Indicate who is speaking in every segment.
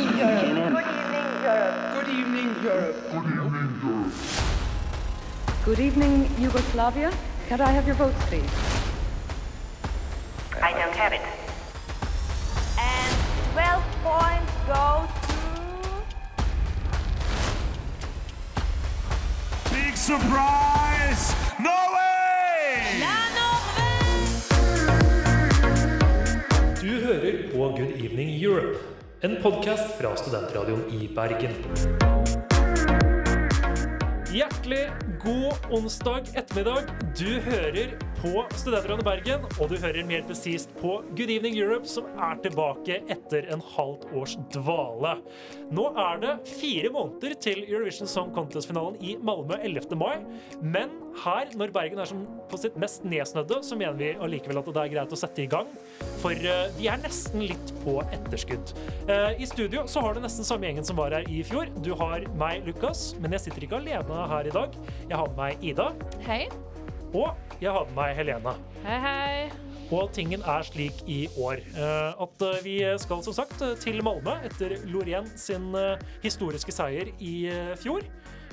Speaker 1: evening, Europe.
Speaker 2: Good evening, Europe.
Speaker 3: Good evening, Europe. Good evening Yugoslavia. Can I have your votes, please?
Speaker 4: I don't have it.
Speaker 1: And 12 points go to
Speaker 5: Big surprise! Norway!
Speaker 1: La Norvège!
Speaker 6: Du hører på Good Evening Europe, en podkast fra studentradioen i Bergen. Hjertelig god onsdag ettermiddag. Du hører på Studentradioen Bergen, og du hører mer presist på Good Evening Europe, som er tilbake etter en halvt års dvale. Nå er det fire måneder til Eurovision Song Contest-finalen i Malmö 11. mai, men her, når Bergen er på sitt mest nedsnødde, så mener vi allikevel at det er greit å sette i gang. For eh, vi er nesten litt på etterskudd. Eh, I studio så har du nesten samme gjengen som var her i fjor. Du har meg, Lukas, men jeg sitter ikke alene her i dag. Jeg har med meg Ida,
Speaker 7: Hei.
Speaker 6: Og jeg har med meg Helene.
Speaker 7: Hei, hei.
Speaker 6: Og tingen er slik i år eh, at eh, vi skal som sagt eh, til Malmö etter Lorén sin historiske seier i fjor.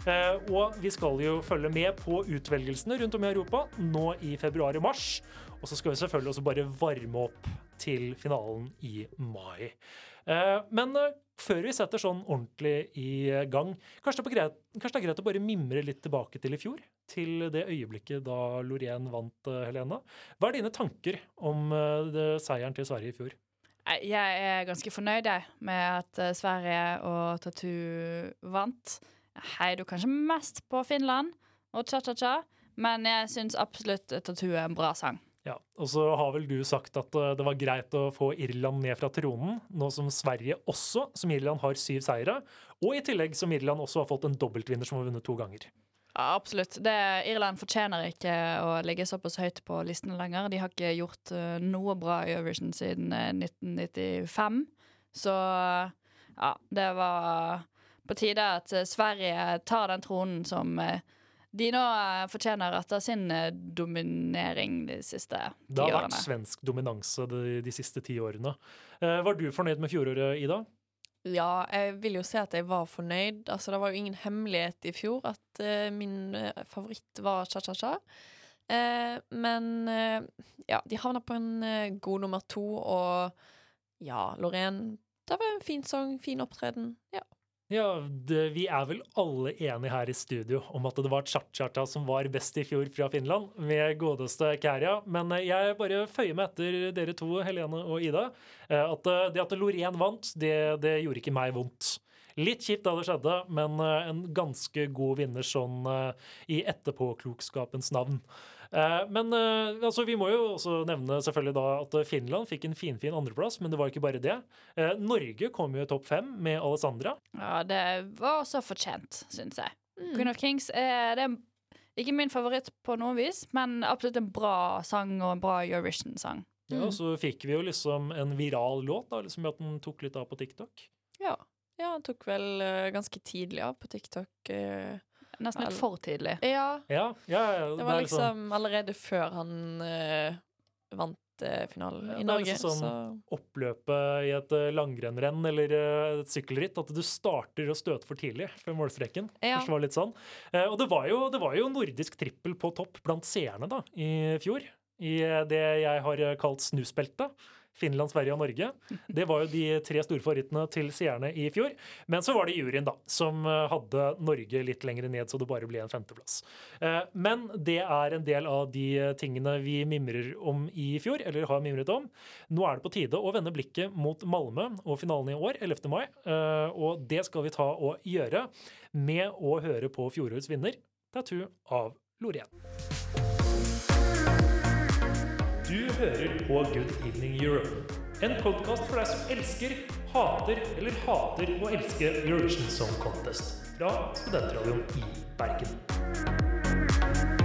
Speaker 6: Og vi skal jo følge med på utvelgelsene rundt om i Europa nå i februar og mars. Og så skal vi selvfølgelig også bare varme opp til finalen i mai. Men før vi setter sånn ordentlig i gang, kanskje det, er greit, kanskje det er greit å bare mimre litt tilbake til i fjor? Til det øyeblikket da Loreen vant, eh, Helena. Hva er dine tanker om eh, det, seieren til Sverige i fjor?
Speaker 7: Jeg er ganske fornøyd med at eh, Sverige og Tattoo vant. Jeg heier kanskje mest på Finland og cha-cha-cha, men jeg syns absolutt Tattoo er en bra sang.
Speaker 6: Ja, og så har vel du sagt at det var greit å få Irland ned fra tronen, nå som Sverige også, som Irland, har syv seire, og i tillegg som Irland også har fått en dobbeltvinner som har vunnet to ganger.
Speaker 7: Ja, absolutt. Det, Irland fortjener ikke å ligge såpass høyt på listene lenger. De har ikke gjort uh, noe bra i Eurovision siden uh, 1995. Så ja, det var på tide at eh, Sverige tar den tronen som eh, de nå eh, fortjener etter sin eh, dominering de siste ti årene.
Speaker 6: Det har vært svensk dominanse de, de siste ti årene. Eh, var du fornøyd med fjoråret, Ida?
Speaker 8: Ja, jeg vil jo si at jeg var fornøyd. Altså, det var jo ingen hemmelighet i fjor at uh, min eh, favoritt var Cha-Cha-Cha. Uh, men uh, ja, de havna på en god nummer to, og ja, Loreen Det var en fin sang, fin opptreden. Ja.
Speaker 6: Ja, det, Vi er vel alle enige her i studio om at det var Cha-Cha-Cha som var best i fjor fra Finland, med godeste Kæria. Men eh, jeg bare føyer meg etter dere to, Helene og Ida. eh, At eh, det at Loreen vant, det, det gjorde ikke meg vondt. Litt kjipt da det skjedde, men en ganske god vinner sånn i etterpåklokskapens navn. Eh, Men eh, altså, vi må jo også nevne selvfølgelig da at Finland fikk en finfin andreplass, men det var ikke bare det. Eh, Norge kom jo i topp fem med Alessandra.
Speaker 7: Ja, det var så fortjent, syns jeg. Queen of Kings er, det ikke min favoritt på noe vis, men absolutt en bra sang og en bra Eurovision-sang.
Speaker 6: Ja, og så fikk vi jo liksom en viral låt, da, liksom at den tok litt av på TikTok.
Speaker 8: ja. Ja, den tok vel eh, ganske tidlig av på TikTok. eh.
Speaker 7: Nesten litt for tidlig.
Speaker 8: ja,
Speaker 6: Ja, ja, ja,
Speaker 8: det var liksom allerede før han uh, vant eh, finalen
Speaker 6: Ja,
Speaker 8: Norge.
Speaker 6: det er
Speaker 8: Norge,
Speaker 6: liksom
Speaker 8: så
Speaker 6: sånn oppløpet i et langrennrenn langrenn eller eh, et sykkelritt, at du starter å støte for tidlig før målstreken.
Speaker 8: Ja.
Speaker 6: Det var litt sånn. Eh, Og det var, jo, det var jo nordisk trippel på topp blant seerne da, i fjor. I eh, det jeg har eh, kalt snusbeltet. Finland, Sverige og Norge. Det var jo de tre store favorittene til seerne i fjor. Men så var det juryen, da, som eh, hadde Norge litt lenger ned, så det bare ble en femteplass. Eh, Men det er en del av de tingene vi mimrer om i fjor, eller har mimret om. Nå er det på tide å vende blikket mot Malmö og finalen i år, 11. mai. Eh, Og det skal vi ta og gjøre med å høre på fjorårets vinner, Tattoo av Loreen. Hører på Good Evening Europe, en podkast for deg som elsker, hater eller hater å elske Eurovision Song Contest fra Studentradioen i Bergen.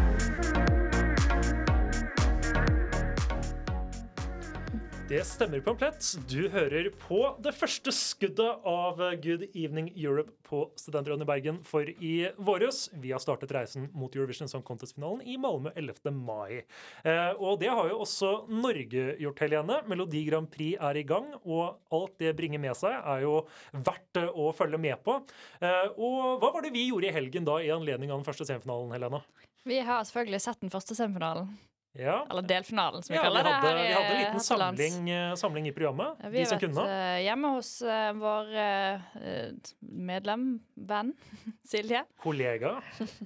Speaker 6: Det stemmer komplett. Du hører på det første skuddet av Good Evening Europe på Studentrådet i Bergen for i våres. Vi har startet reisen mot Eurovision Song Contest-finalen i Malmö 11. mai. Eh, og det har jo også Norge gjort, Helene. Melodi Grand Prix er i gang, og alt det bringer med seg, er jo verdt eh, å følge med på. Eh, og hva var det vi gjorde i helgen da i anledning av den første semifinalen, Helene?
Speaker 7: Vi har selvfølgelig sett den første semifinalen.
Speaker 6: Ja.
Speaker 7: Eller delfinalen, som vi
Speaker 6: Ja,
Speaker 7: kaller det
Speaker 6: hadde,
Speaker 7: her i
Speaker 6: vi hadde en liten samling, eh, samling i programmet.
Speaker 7: Ja, Vi
Speaker 6: de som kunne.
Speaker 7: eh, hjemme hos uh, vår eh, eh, medlem, venn, Silje.
Speaker 6: Kollega.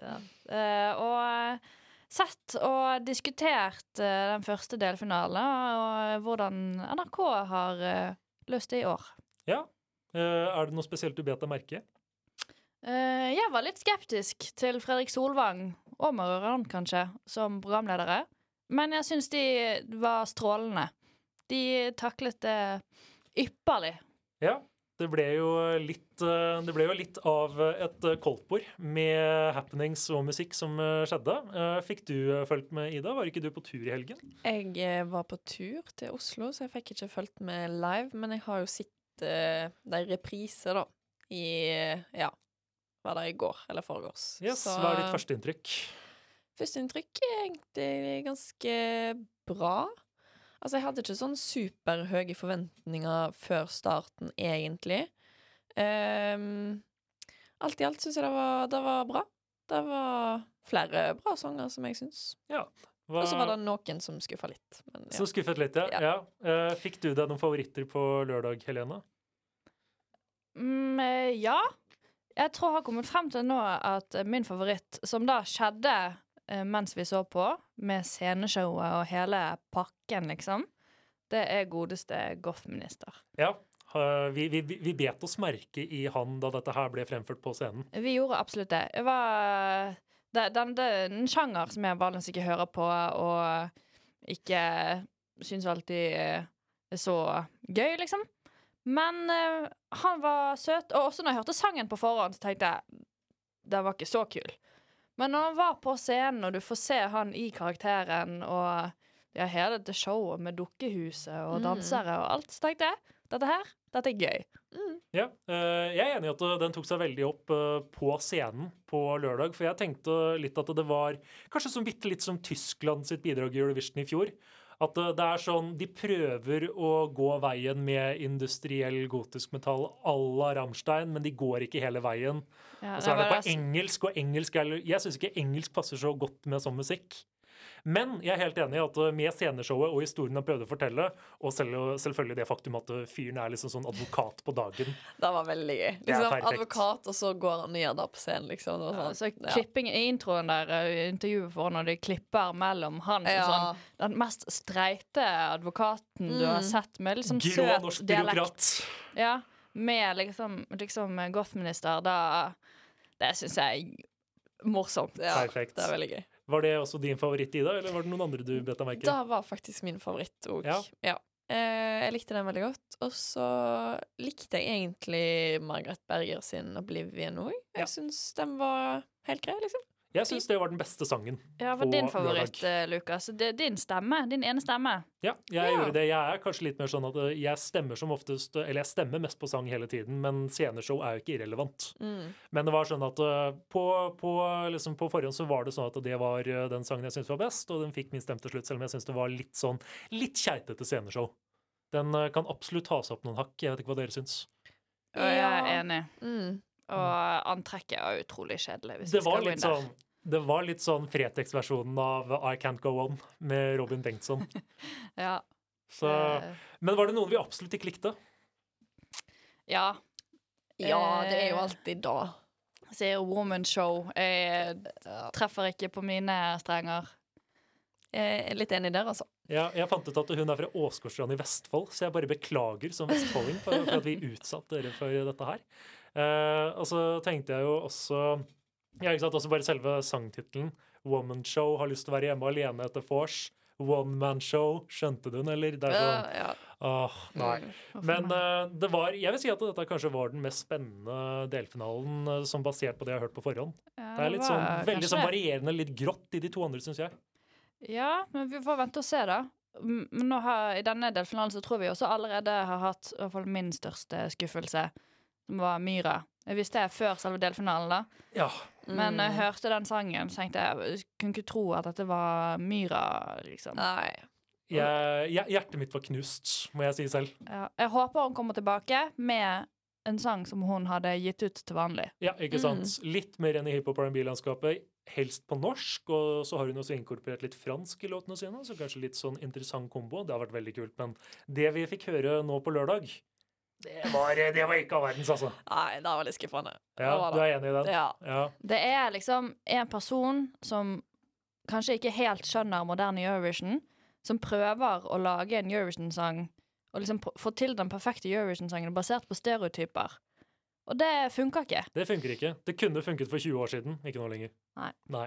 Speaker 7: Eh, og eh, sett og diskutert eh, den første delfinalen, og hvordan NRK har eh, løst det i år.
Speaker 6: Ja. Eh, er det noe spesielt du bet deg merke?
Speaker 7: Eh, jeg var litt skeptisk til Fredrik Solvang og Marørand, kanskje, som programledere. Men jeg syns de var strålende. De taklet det ypperlig.
Speaker 6: Ja. Det ble jo litt, eh, det ble jo litt av et eh, koldtbord med happenings og musikk som eh, skjedde. Fikk du fulgt med, Ida? Var ikke du på tur i helgen?
Speaker 8: Jeg var på tur til Oslo, så jeg fikk ikke fulgt med live. Men jeg har jo sett de repriser, da. I Ja. Var der i går eller foregårs.
Speaker 6: Yes,
Speaker 8: Så-
Speaker 6: Hva er ditt førsteinntrykk?
Speaker 8: Førsteinntrykk er egentlig ganske bra. Altså, jeg hadde ikke sånn superhøye forventninger før starten, egentlig. Um, alt i alt syns jeg det var, det var bra. Det var flere bra sanger, som jeg syns.
Speaker 6: Hva,
Speaker 8: Og så var det noen som skuffa litt. Men ja.
Speaker 6: Som skuffet litt, ja.
Speaker 8: Ja.
Speaker 6: ja. Uh, Fikk du deg noen favoritter på lørdag, Helene?
Speaker 7: Mm, eh, ja. Jeg tror jeg har kommet frem til nå at eh, min favoritt, som da skjedde eh, mens vi så på, med sceneshowet og hele pakken, liksom, det er godeste Goff-minister.
Speaker 6: Ja. eh, Vi, vi, vi bet oss merke i han da dette her ble fremført på scenen.
Speaker 7: Vi gjorde absolutt det. Det var det, den, det en sjanger som jeg vanligvis ikke hører på, og ikke syns alltid er så gøy, liksom. Men uh, han var søt, og også når jeg hørte sangen på forhånd, så tenkte jeg den var ikke så kul. Men når han var på scenen, og du får se han i karakteren, og ja, hele det showet med dukkehuset og
Speaker 8: Mm.
Speaker 7: dansere og alt, så tenkte jeg dette her, dette er gøy.
Speaker 6: Ja, eh, Jeg er enig i at eh, den tok seg veldig opp på scenen på lørdag. For jeg tenkte litt at det var kanskje som bitte litt som Tyskland sitt bidrag i Eurovision i fjor. At eh, det er sånn De prøver å gå veien med industriell gotisk metall à la Rammstein, men de går ikke hele veien.
Speaker 7: Ja,
Speaker 6: Og så er det på engelsk, og engelsk er Jeg syns ikke engelsk passer så godt med sånn musikk. Men jeg er helt enig i at uh, med sceneshowet og historien han prøvde å fortelle, og selv, selvfølgelig det faktum at uh, fyren er liksom sånn advokat på dagen
Speaker 8: Det var veldig gøy. Liksom, advokat, og så går han ned der på scenen, liksom. Og
Speaker 7: Ja,
Speaker 8: sånn.
Speaker 7: så
Speaker 8: Ja.
Speaker 7: klipping i introen der, eh, intervjuet for når de klipper mellom han som
Speaker 8: Ja.
Speaker 7: sånn, den mest streite advokaten du har
Speaker 8: Mm.
Speaker 7: sett, med liksom
Speaker 6: Grå
Speaker 7: søt
Speaker 6: norsk
Speaker 7: dialekt.
Speaker 6: byråkrat.
Speaker 7: Ja, med liksom, liksom goth-minister, da Det syns jeg er morsomt.
Speaker 8: Ja,
Speaker 6: Perfekt.
Speaker 8: det er veldig gøy.
Speaker 6: Var det også din favoritt, Ida, eller var det noen andre du bet deg merke i?
Speaker 8: Det var faktisk min favoritt òg.
Speaker 6: Ja.
Speaker 8: Eh, jeg likte den veldig godt. Og så likte jeg egentlig Margaret Berger sin 'Oblivion' òg.
Speaker 6: Ja.
Speaker 8: Jeg syns den var helt grei, liksom.
Speaker 6: Jeg syns det var den beste sangen.
Speaker 7: Ja, var din favoritt,
Speaker 6: lørdag.
Speaker 7: eh, Lukas? Det er din stemme. Din ene stemme.
Speaker 6: Ja, jeg
Speaker 8: Ja.
Speaker 6: gjorde det. Jeg er kanskje litt mer sånn at uh, jeg stemmer som oftest Eller jeg stemmer mest på sang hele tiden, men sceneshow er jo ikke irrelevant.
Speaker 8: Mm.
Speaker 6: Men det var sånn at uh, på, på, liksom på forhånd så var det sånn at det var uh, den sangen jeg syntes var best, og den fikk min stemme til slutt, selv om jeg syntes det var litt sånn litt keitete sceneshow. Den kan absolutt ta seg opp noen hakk. Jeg vet ikke hva dere syns.
Speaker 7: Ja, jeg er
Speaker 8: Ja.
Speaker 7: enig.
Speaker 8: Mm.
Speaker 7: Og antrekket er utrolig kjedelig. Hvis
Speaker 6: Det
Speaker 7: vi skal
Speaker 6: var
Speaker 7: gå
Speaker 6: litt
Speaker 7: der.
Speaker 6: sånn det var litt sånn Fretex-versjonen av I Can't Go On med Robin Bengtsson.
Speaker 7: Ja.
Speaker 6: Så,
Speaker 7: eh,
Speaker 6: men var det noen vi absolutt ikke likte?
Speaker 7: ja.
Speaker 8: Ja, det er jo
Speaker 7: Eh,
Speaker 8: alltid da.
Speaker 7: Sier woman show. Jeg treffer ikke på mine strenger.
Speaker 8: Jeg er litt enig der, altså.
Speaker 6: Ja, jeg fant ut at hun er fra Åsgårdstrand i Vestfold, så jeg bare beklager som vestfolding for, for at vi utsatte dere for dette her. Eh, og så tenkte jeg jo også ja, ikke sant, også bare selve sangtittelen. Woman Show har lyst til å være hjemme alene etter vors. One Man Show. Skjønte du den, eller? Det er sånn,
Speaker 8: Ja, ja.
Speaker 6: åh, nei.
Speaker 8: Mm.
Speaker 6: Men eh, det var, jeg vil si at dette kanskje var den mest spennende delfinalen, uh, som basert på det jeg har hørt på forhånd.
Speaker 7: Ja,
Speaker 6: Det er litt
Speaker 7: var
Speaker 6: sånn, veldig sånn varierende, litt grått i de to andre, syns jeg.
Speaker 7: Ja, men vi får vente og se, da. Men nå har, i denne delfinalen så tror vi også allerede har hatt i hvert fall min største skuffelse, var Myra. Jeg visste det før selve delfinalen, da.
Speaker 6: Ja.
Speaker 7: Men jeg hørte den sangen, så tenkte jeg jeg kunne ikke tro at dette var Myra, liksom.
Speaker 8: Nei.
Speaker 6: Jeg, jeg, hjertet mitt var knust, må jeg si selv.
Speaker 7: Ja. Jeg håper hun kommer tilbake med en sang som hun hadde gitt ut til vanlig.
Speaker 6: Ja, ikke sant? Litt mer enn i hiphop R&B-landskapet. Helst på norsk, og så har hun også inkorporert litt fransk i låtene sine. Så kanskje litt sånn interessant kombo. Det har vært veldig kult. Men det vi fikk høre nå på lørdag, det var, det var ikke all verdens, altså.
Speaker 8: Nei, det var litt skuffende.
Speaker 6: Ja, Du er enig i den?
Speaker 8: Ja.
Speaker 6: Ja.
Speaker 7: Det er liksom en person som kanskje ikke helt skjønner moderne Eurovision, som prøver å lage en Eurovision-sang og liksom få til den perfekte Eurovision-sangen basert på stereotyper. Og det funka ikke.
Speaker 6: Det funker ikke. Det kunne funket for 20 år siden, ikke nå lenger.
Speaker 7: Nei.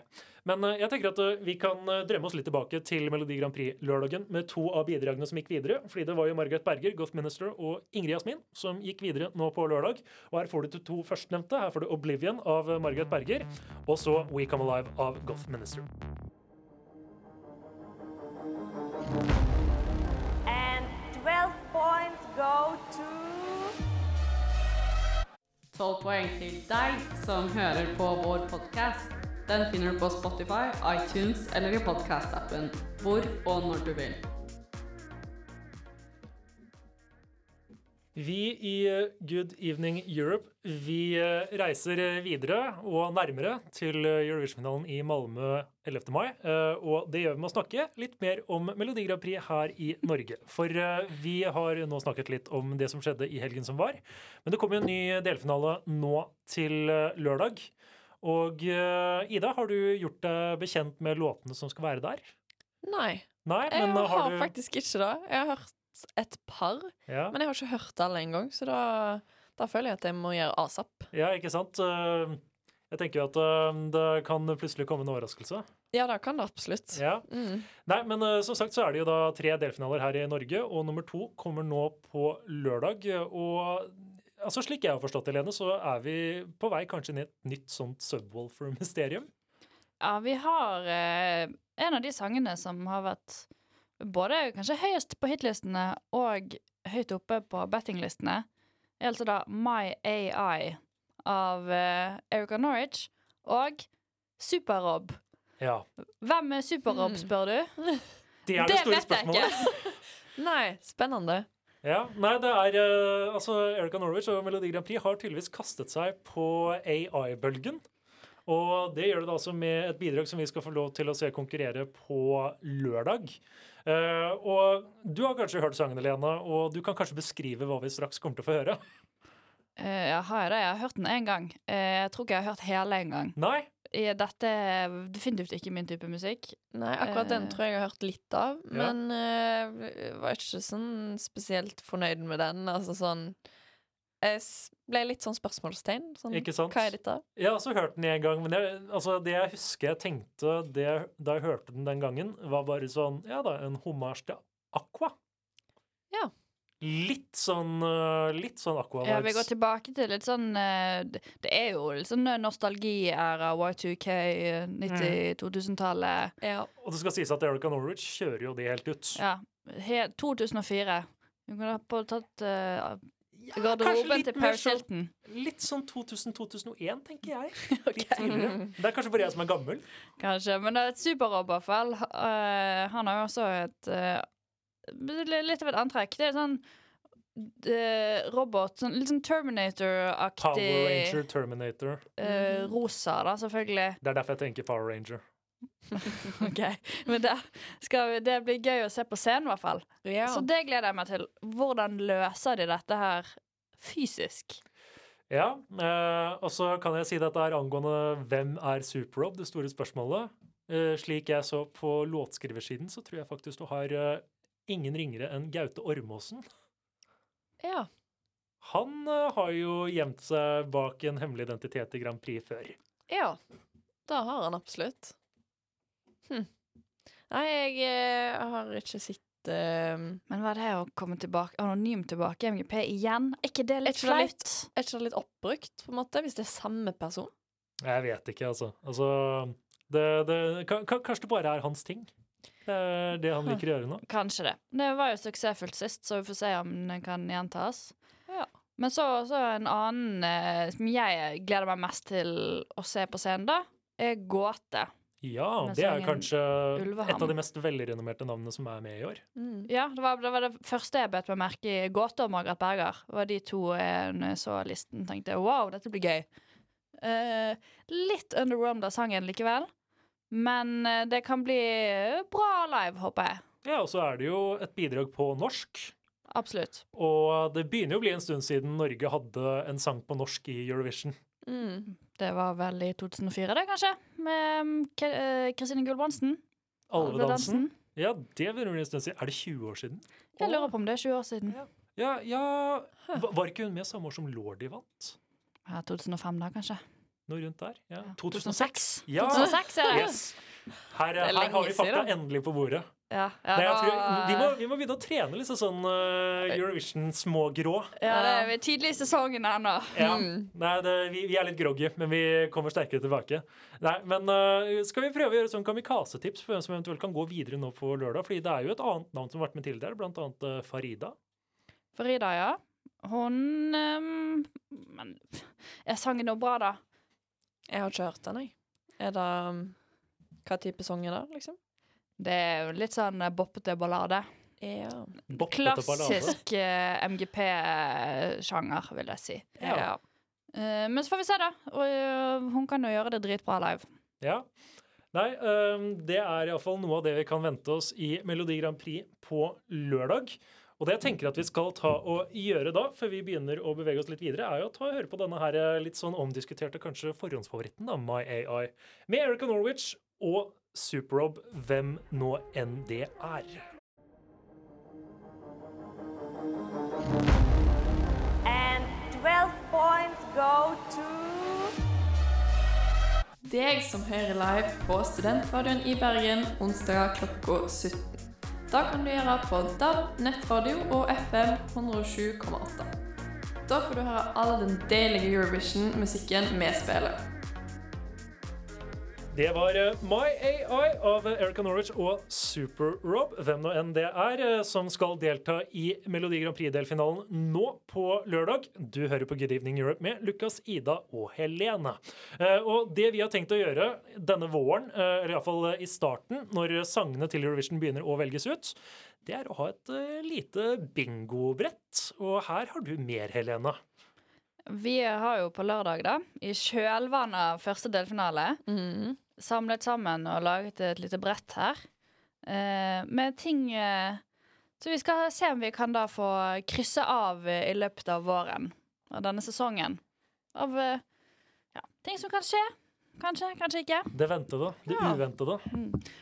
Speaker 6: Men eh, jeg tenker at eh, vi kan eh, drømme oss litt tilbake til Melodi Grand Prix-lørdagen med to av bidragene som gikk videre. Fordi det var jo Margaret Berger, Goth Minister og Ingrid Jasmin som gikk videre nå på lørdag. Og her får du de to førstnevnte. Her får du Oblivion av Margaret Berger, og så We Come Alive av Goth Minister.
Speaker 1: And 12 points go to
Speaker 4: 12 poeng til deg som hører på vår podkast. Den finner du på Spotify, iTunes eller i podkastappen Hvor og når du vil.
Speaker 6: Vi i eh, Good Evening Europe vi eh, reiser eh, videre og nærmere til Eurovision-finalen i Malmö 11. mai. Og det gjør vi med å snakke litt mer om Melodi Grand Prix her i Norge. For vi har nå snakket litt om det som skjedde i helgen som var. Men det kommer jo en ny delfinale nå til lørdag. Og Ida, har du gjort deg bekjent med låtene som skal være der?
Speaker 8: Nei.
Speaker 6: Nei,
Speaker 8: Jeg har
Speaker 6: har du
Speaker 8: faktisk ikke det. Jeg har hørt et par,
Speaker 6: ja.
Speaker 8: men jeg har ikke hørt alle engang, så da, da føler jeg at jeg må gjøre asap.
Speaker 6: Ja, ikke sant? Eh, Jeg tenker jo at eh, det kan plutselig komme en overraskelse.
Speaker 8: Ja, det kan det absolutt.
Speaker 6: Ja.
Speaker 8: Mm.
Speaker 6: Nei, men eh, som sagt så er det jo da tre delfinaler her i Norge, og nummer to kommer nå på lørdag. Og altså slik jeg har forstått det, Lene, så er vi på vei kanskje inn i et nytt sånt Subwoolfer-mysterium.
Speaker 7: Ja, vi har eh, en av de sangene som har vært både kanskje høyest på hitlistene og høyt oppe på bettinglistene. Er altså da My AI av uh, Erica Norwich og Super-Rob.
Speaker 6: Ja.
Speaker 7: Hvem er Super-Rob,
Speaker 8: Mm.
Speaker 7: spør du?
Speaker 6: Det er det, store
Speaker 7: vet jeg
Speaker 6: spørsmålet.
Speaker 8: Nei, spennende.
Speaker 6: Ja, nei, det er uh, Altså, Erica Norwich og Melodi Grand Prix har tydeligvis kastet seg på AI-bølgen. Og det gjør det da altså med et bidrag som vi skal få lov til å se konkurrere på lørdag. Eh, og du har kanskje hørt sangene, Lena, og du kan kanskje beskrive hva vi straks kommer til å få høre?
Speaker 7: Uh, ja, har jeg det? Jeg har hørt den én gang. Uh, jeg tror ikke jeg har hørt hele en gang.
Speaker 6: Nei?
Speaker 7: Dette er definitivt ikke min type musikk.
Speaker 8: Nei, akkurat den tror jeg jeg har hørt litt av,
Speaker 6: Ja.
Speaker 8: men eh, var ikke sånn spesielt fornøyd med den. Altså sånn ble litt sånn spørsmålstegn. Sånn,
Speaker 6: Ikke sant?
Speaker 8: Hva er dette?
Speaker 6: Jeg har også hørt den en gang, men jeg, altså, det jeg husker jeg tenkte det, da jeg hørte den den gangen, var bare sånn Ja da, en hommage til Aqua.
Speaker 8: Ja.
Speaker 6: Litt sånn uh, Litt sånn Aqua-vibes.
Speaker 7: Ja, vi går tilbake til litt sånn eh, Det er jo litt sånn nostalgi-æra, Y2K, eh, 90-2000-tallet.
Speaker 8: Ja.
Speaker 6: Og det skal sies at Erica Norwich kjører jo det helt ut.
Speaker 7: Ja. He 2004. Du kunne ha på tatt uh,
Speaker 6: Ja,
Speaker 7: garderoben til Per
Speaker 6: sånn- Litt sånn 2000-2001, tenker jeg. okay. Det er kanskje bare jeg som er gammel.
Speaker 7: Kanskje. Men det er et superrob, i hvert fall. Eh, han har jo også et uh, Litt av et antrekk. Det er sånn uh, robot, sånn, litt sånn Terminator-aktig Power
Speaker 6: Ranger, Terminator.
Speaker 7: Uh, rosa, da, selvfølgelig.
Speaker 6: Det er derfor jeg tenker Power Ranger.
Speaker 7: Ok, Men det, skal vi, det blir gøy å se på scenen, i hvert fall.
Speaker 8: ja.
Speaker 7: Så det gleder jeg meg til. Hvordan løser de dette her fysisk?
Speaker 6: Ja, eh, og så kan jeg si dette er angående hvem er Super-Rob, det store spørsmålet. Eh, slik jeg så på låtskriversiden, så tror jeg faktisk du har eh, ingen ringere enn Gaute Ormåsen.
Speaker 8: ja.
Speaker 6: Han eh, har jo gjemt seg bak en hemmelig identitet i Grand Prix før.
Speaker 8: Ja. Det har han absolutt. Hm. Nei, jeg eh, har ikke sett eh,
Speaker 7: Men hva er det å komme tilbake anonymt tilbake i MGP igjen? Er ikke det litt flaut?
Speaker 8: Er ikke det litt oppbrukt, på en måte, hvis det er samme person?
Speaker 6: Jeg vet ikke, altså. altså det, det, ka- ka- kanskje det bare er hans ting. Det er det han liker å gjøre nå.
Speaker 7: Kanskje det. Det var jo suksessfullt sist, så vi får se om det kan gjentas.
Speaker 8: Ja.
Speaker 7: Men så, så en annen eh, som jeg gleder meg mest til å se på scenen, da, er Gåte.
Speaker 6: Ja,
Speaker 7: Med
Speaker 6: det er kanskje
Speaker 7: Ulveham.
Speaker 6: et av de mest velrenommerte navnene som er med i år.
Speaker 8: Mm.
Speaker 7: Ja, det var, det var det første jeg bet meg merke i. Gåte og Margaret Berger var de to eh, jeg så listen. tenkte wow, dette blir gøy. Uh, litt underwhelmed av sangen likevel. Men eh, det kan bli bra live, håper jeg.
Speaker 6: Ja, og så er det jo et bidrag på norsk.
Speaker 7: Absolutt.
Speaker 6: Og det begynner jo å bli en stund siden Norge hadde en sang på norsk i Eurovision.
Speaker 8: Mm.
Speaker 7: Det var vel i 2004, det, kanskje? Med mm, eh, Kristine Gulbrandsen.
Speaker 6: Alvedansen. Ja, det vil jeg nesten siden. Er det 20 år siden?
Speaker 7: Jeg lurer på om det er 20 år siden.
Speaker 6: Ja, ja ja. Var ikke hun med samme år som Lordi vant?
Speaker 7: Ja, 2005 da, kanskje.
Speaker 6: Noe rundt der? Ja.
Speaker 7: 2006.
Speaker 6: Ja!
Speaker 7: 2006 er det.
Speaker 6: Yes. Her,
Speaker 8: er
Speaker 6: her har vi fakta
Speaker 8: siden.
Speaker 6: endelig på bordet.
Speaker 7: Ja, ja,
Speaker 6: Nei, tror, vi, må, vi må begynne å trene litt sånn uh, Eurovision-smågrå.
Speaker 7: ja, det er vi tidlig i sesongen ennå.
Speaker 6: Ja.
Speaker 8: Mm.
Speaker 6: Nei, det, vi, vi er litt groggy, men vi kommer sterkere tilbake. Nei, men uh, Skal vi prøve å gjøre sånn kamikaze-tips for hvem som eventuelt kan gå videre nå på lørdag? Fordi det er jo et annet navn som har vært med tidligere, blant annet uh, Farida.
Speaker 7: Farida, ja. Hun um, Men er sangen noe bra, da?
Speaker 8: Jeg har ikke hørt den, jeg. Er det um, Hva type sang er det, liksom?
Speaker 7: Det er jo litt sånn eh, boppete ballade.
Speaker 8: Ja.
Speaker 6: Boppete ballade.
Speaker 7: Klassisk eh, MGP-sjanger, vil jeg si.
Speaker 6: Ja.
Speaker 7: Eh, men så får vi se, da. Og eh, hun kan jo gjøre det dritbra live.
Speaker 6: Ja. Nei, um, det er iallfall noe av det vi kan vente oss i Melodi Grand Prix på lørdag. Og det jeg tenker at vi skal ta og gjøre da, før vi begynner å bevege oss litt videre, er jo å ta og høre på denne her eh, litt sånn omdiskuterte, kanskje forhåndsfavoritten, da, My AI, med Erica Norwich og Superrob, hvem nå enn det er.
Speaker 1: And 12 points go to
Speaker 8: Deg som hører live på Studentradioen i Bergen onsdag klokka 17. Da kan du gjøre på DAB, nettradio og FM 107,8. Da får du høre all den deilige Eurovision-musikken vi spiller.
Speaker 6: Det var eh, My AI av Erica Norwich og Super-Rob, hvem nå enn det er, eh, som skal delta i Melodi Grand Prix-delfinalen nå på lørdag. Du hører på Good Evening Europe med Lukas, Ida og Helene. Eh, Og det vi har tenkt å gjøre denne våren, eller iallfall i starten, når sangene til Eurovision begynner å velges ut, det er å ha et lite bingobrett. Og her har du mer, Helene.
Speaker 7: Vi har jo på lørdag, da, i kjølvannet av første delfinale,
Speaker 8: Mm.
Speaker 7: Samlet sammen og laget et lite brett her. Eh, med ting eh, Så vi skal se om vi kan da få krysse av i løpet av våren. og denne sesongen. Av eh, ja, ting som kan skje. Kanskje, kanskje ikke.
Speaker 6: Det ventede. Det
Speaker 7: Ja.
Speaker 6: uventede.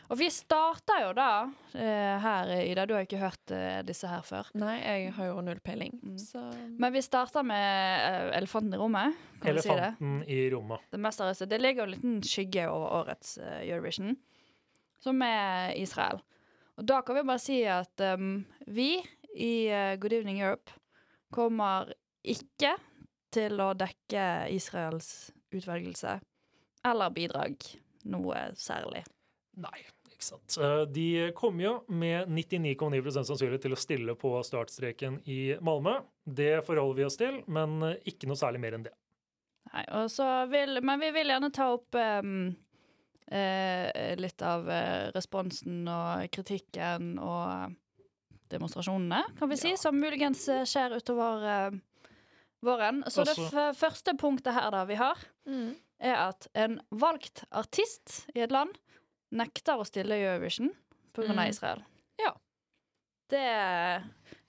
Speaker 7: Og vi starta jo da eh, her, Ida. Du har jo ikke hørt eh, disse her før.
Speaker 8: Nei, jeg har jo null peiling,
Speaker 7: Mm.
Speaker 8: så
Speaker 7: Men vi starta med eh, elefanten i rommet. Kan vi si det?
Speaker 6: Elefanten i rommet.
Speaker 7: Det meste av det, det ligger jo en liten skygge over årets eh, Eurovision, som er Israel. Og da kan vi bare si at um, vi i Good Evening Europe kommer ikke til å dekke Israels utvelgelse eller bidrag noe særlig.
Speaker 6: Nei, ikke sant. Eh, De kommer jo med 99,9% sannsynlighet til å stille på startstreken i Malmö. Det forholder vi oss til, men eh, ikke noe særlig mer enn det.
Speaker 7: Nei, og så vil, men vi vil gjerne ta opp um, eh, litt av eh, responsen og kritikken og demonstrasjonene, kan vi si, som muligens skjer utover uh, våren. Så det
Speaker 6: Også-
Speaker 7: f første punktet her da vi har,
Speaker 8: mm.
Speaker 7: Er at en valgt artist i et land nekter å stille i Eurovision av
Speaker 8: Mm.
Speaker 7: Israel.
Speaker 8: Ja.
Speaker 7: Det er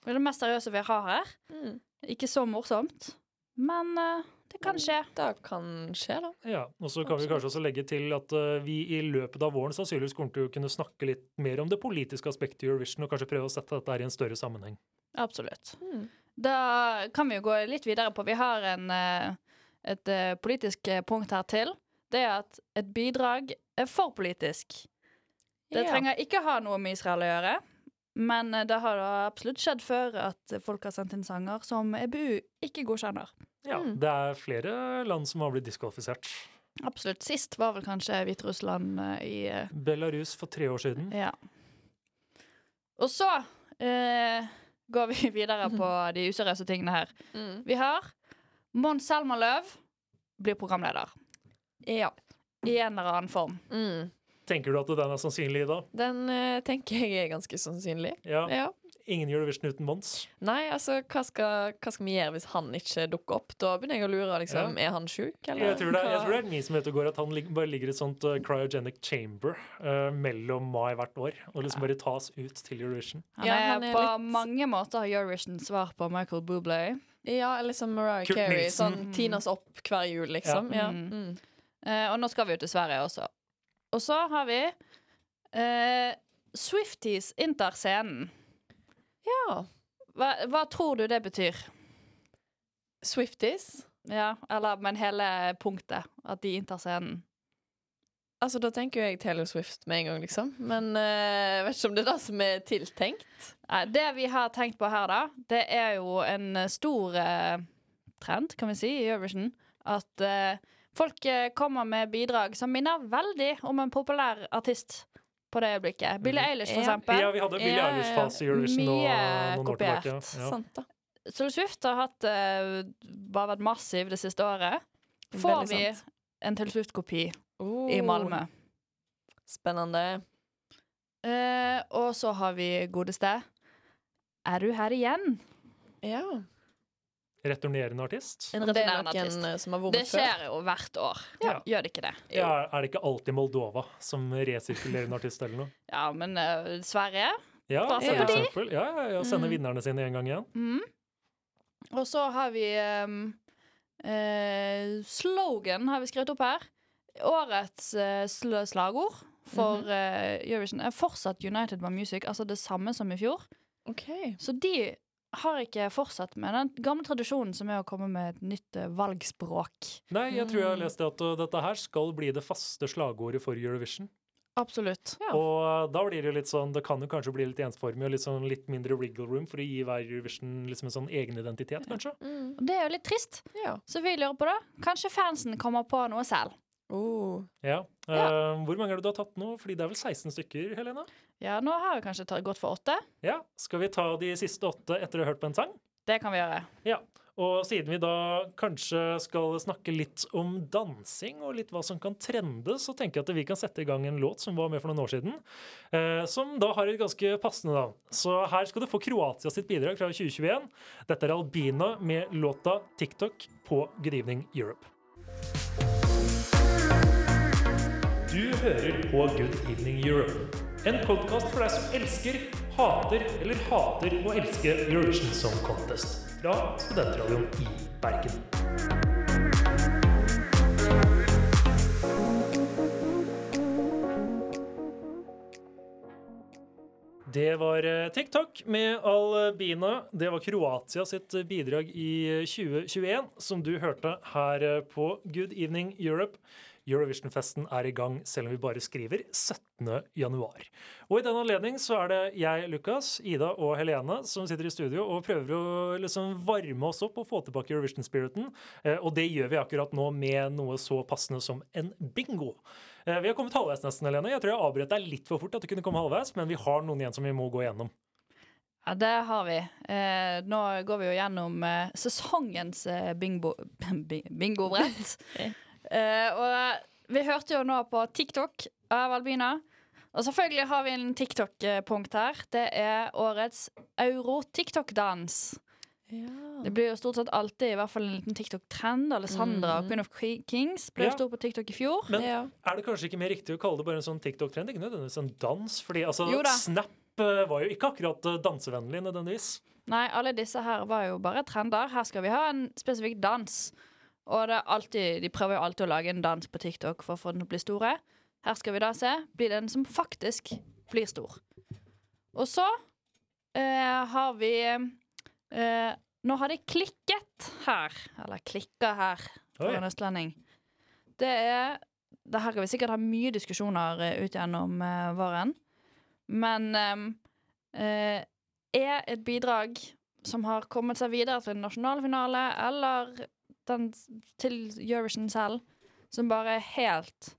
Speaker 7: det mest seriøse vi har her.
Speaker 8: Mm.
Speaker 7: Ikke så morsomt, men eh, det kan skje.
Speaker 8: Det kan skje, da.
Speaker 6: Ja, og så kan vi kanskje også legge til at eh, vi i løpet av våren sannsynligvis kommer til å kunne snakke litt mer om det politiske aspektet i Eurovision, og kanskje prøve å sette dette her i en større sammenheng.
Speaker 7: Absolutt.
Speaker 8: Mm.
Speaker 7: Da kan vi jo gå litt videre på Vi har en, eh, et eh, politisk eh, punkt her til. Det er at et bidrag er for politisk. Det
Speaker 8: Ja.
Speaker 7: trenger ikke ha noe med Israel å gjøre. Men eh, det har da absolutt skjedd før at folk har sendt inn sanger som EBU ikke godkjenner.
Speaker 6: Ja,
Speaker 8: Mm.
Speaker 6: Det er flere land som har blitt diskvalifisert.
Speaker 7: Absolutt. Sist var vel kanskje Hviterussland i
Speaker 6: Belarus for tre år siden.
Speaker 7: Ja. Og så eh, går vi videre på de useriøse tingene her.
Speaker 8: Mm.
Speaker 7: Vi har Mons Selma Løv blir programleder.
Speaker 8: Ja.
Speaker 7: I en eller annen form.
Speaker 8: Mm.
Speaker 6: Tenker du at den er sannsynlig da?
Speaker 8: Den uh, tenker jeg er ganske sannsynlig.
Speaker 6: Ja.
Speaker 8: Ja.
Speaker 6: Ingen Eurovision uten Mons.
Speaker 8: Nei, altså, hva skal, hva skal vi gjøre hvis han ikke dukker opp? Da begynner jeg å lure, liksom. Er han sjuk, eller?
Speaker 6: Jeg tror, det, jeg tror det er min som vet og går, at han lig, bare ligger i et sånt uh, cryogenic chamber uh, mellom mai hvert år. Og liksom bare tas ut til Eurovision.
Speaker 7: Han
Speaker 8: Ja,
Speaker 7: er,
Speaker 8: han er
Speaker 7: på
Speaker 8: litt-
Speaker 7: mange måter Eurovision svar på Michael Bublé.
Speaker 8: Ja, eller som Mariah
Speaker 6: Kurt
Speaker 8: Carey.
Speaker 6: Nilsen.
Speaker 8: Sånn Tinas opp hver jul, liksom.
Speaker 7: Ja.
Speaker 8: Ja.
Speaker 7: Mm.
Speaker 8: Mm.
Speaker 7: Uh, og nå skal vi jo til Sverige også. Og så har vi uh, Swifties inntar scenen.
Speaker 8: ja.
Speaker 7: Hva, hva tror du det betyr?
Speaker 8: Swifties.
Speaker 7: Ja, eller Men hele punktet. At de inntar scenen.
Speaker 8: Altså, da tenker jo jeg Taylor Swift med en gang, liksom. Men jeg uh, vet ikke om det er det som er tiltenkt.
Speaker 7: Det vi har tenkt på her, da, det er jo en stor uh, trend, kan vi si, i Eurovision. At uh, folk eh, kommer med bidrag som minner veldig om en populær artist på det øyeblikket. Billie Eilish, for eksempel.
Speaker 6: Ja, vi hadde Billie. Eilish-fase i Eurovision nå,
Speaker 7: Mye
Speaker 6: noen år tilbake.
Speaker 7: kopiert.
Speaker 6: Ja.
Speaker 8: Sant, da.
Speaker 7: Taylor Swift har hatt, eh, bare vært massiv det siste året. Får vi en Taylor Swift-kopi
Speaker 8: Oh,
Speaker 7: i Malmö.
Speaker 8: Spennende.
Speaker 7: Eh, og så har vi godeste Er du her igjen?
Speaker 8: Ja.
Speaker 6: Returnerende artist.
Speaker 7: En
Speaker 8: Det er
Speaker 7: returnerende artist.
Speaker 8: som har vært
Speaker 7: Det
Speaker 8: før.
Speaker 7: skjer jo hvert år.
Speaker 6: Ja.
Speaker 7: Gjør det ikke det?
Speaker 6: Ja, er det ikke alltid Moldova som resirkulerende artist eller noe?
Speaker 7: Ja, men uh, Sverige
Speaker 6: Ja,
Speaker 8: de.
Speaker 6: eksempel. Ja, ja, ja, sende
Speaker 7: Mm.
Speaker 6: vinnerne sine en gang igjen.
Speaker 7: mm. Og så har vi um, uh, Slogan har vi skrevet opp her. Årets uh, slagord for eh, Eurovision er fortsatt United by Music, altså det samme som i fjor.
Speaker 8: Okay.
Speaker 7: Så de har ikke fortsatt med den gamle tradisjonen som er å komme med et nytt eh, valgspråk.
Speaker 6: Nei, jeg tror jeg har lest det at uh, dette her skal bli det faste slagordet for Eurovision.
Speaker 7: Absolutt.
Speaker 8: Ja.
Speaker 6: Og uh, da blir det jo litt sånn Det kan jo kanskje bli litt ensformig og litt, sånn, litt mindre wriggle room for å gi hver Eurovision liksom en sånn egenidentitet, kanskje.
Speaker 8: Mm.
Speaker 7: Det er jo litt trist.
Speaker 8: Ja.
Speaker 7: Så vi lurer på det. Kanskje fansen kommer på noe selv.
Speaker 8: Oh.
Speaker 6: Ja. Uh, hvor mange er det du har tatt nå? Fordi det er vel 16 stykker, Helena?
Speaker 7: Ja, nå har vi kanskje tatt- gått for åtte.
Speaker 6: Ja. Skal vi ta de siste åtte etter å ha hørt på en sang?
Speaker 7: Det kan vi gjøre.
Speaker 6: Ja. Og siden vi da kanskje skal snakke litt om dansing og litt hva som kan trende, så tenker jeg at vi kan sette i gang en låt som var med for noen år siden, eh, som da har et ganske passende navn. Så her skal du få Kroatia sitt bidrag fra 2021. Dette er Albina med låta 'TikTok' på Good Evening Europe. Du hører på Good Evening Europe. En podkast for deg som elsker, hater eller hater å elske Eurovision Song Contest. Fra Studentradioen i Bergen. Det var eh, TikTok med Albina. Det var Kroatia sitt bidrag i eh, 2021, som du hørte her eh, på Good Evening Europe. Eurovision-festen er i gang, selv om vi bare skriver 17. januar. Og i den anledning så er det jeg, Lukas, Ida og Helene som sitter i studio og prøver å liksom varme oss opp og få tilbake Eurovision-spiriten. Eh, Og det gjør vi akkurat nå med noe så passende som en bingo. Eh, Vi har kommet halvveis nesten, Helene. Jeg tror jeg avbrøt deg litt for fort at du kunne komme halvveis, men vi har noen igjen som vi må gå gjennom.
Speaker 7: Ja, det har vi. Eh, nå går vi jo gjennom eh, sesongens eh, bingo, bi- bingobrett. Eh, og vi hørte jo nå på TikTok av Albina. Og selvfølgelig har vi en TikTok-punkt her. Det er årets euro-TikTok-dans. Det blir jo stort sett alltid i hvert fall en liten TikTok-trend. Alessandra og Queen of Kings ble
Speaker 6: Ja.
Speaker 7: stor på TikTok i fjor.
Speaker 6: Men
Speaker 8: Ja.
Speaker 6: er det kanskje ikke mer riktig å kalle det bare en sånn TikTok-trend? Ikke nødvendigvis en dans? Fordi altså,
Speaker 7: Jo da.
Speaker 6: Snap eh, var jo ikke akkurat eh, dansevennlig nødvendigvis.
Speaker 7: Nei, alle disse her var jo bare trender. Her skal vi ha en spesifikk dans. Og alltid, de prøver jo alltid å lage en dans på TikTok for å få den til å bli store. Her skal vi da se. Blir det en som faktisk blir stor. Og så eh, har vi eh, Nå har det klikket her. Eller klikka her, for en østlending. Det er det Her kan vi sikkert ha mye diskusjoner eh, ut gjennom eh, våren. Men eh, er et bidrag som har kommet seg videre til en nasjonalfinale, eller den, til Eurovision selv, som bare er helt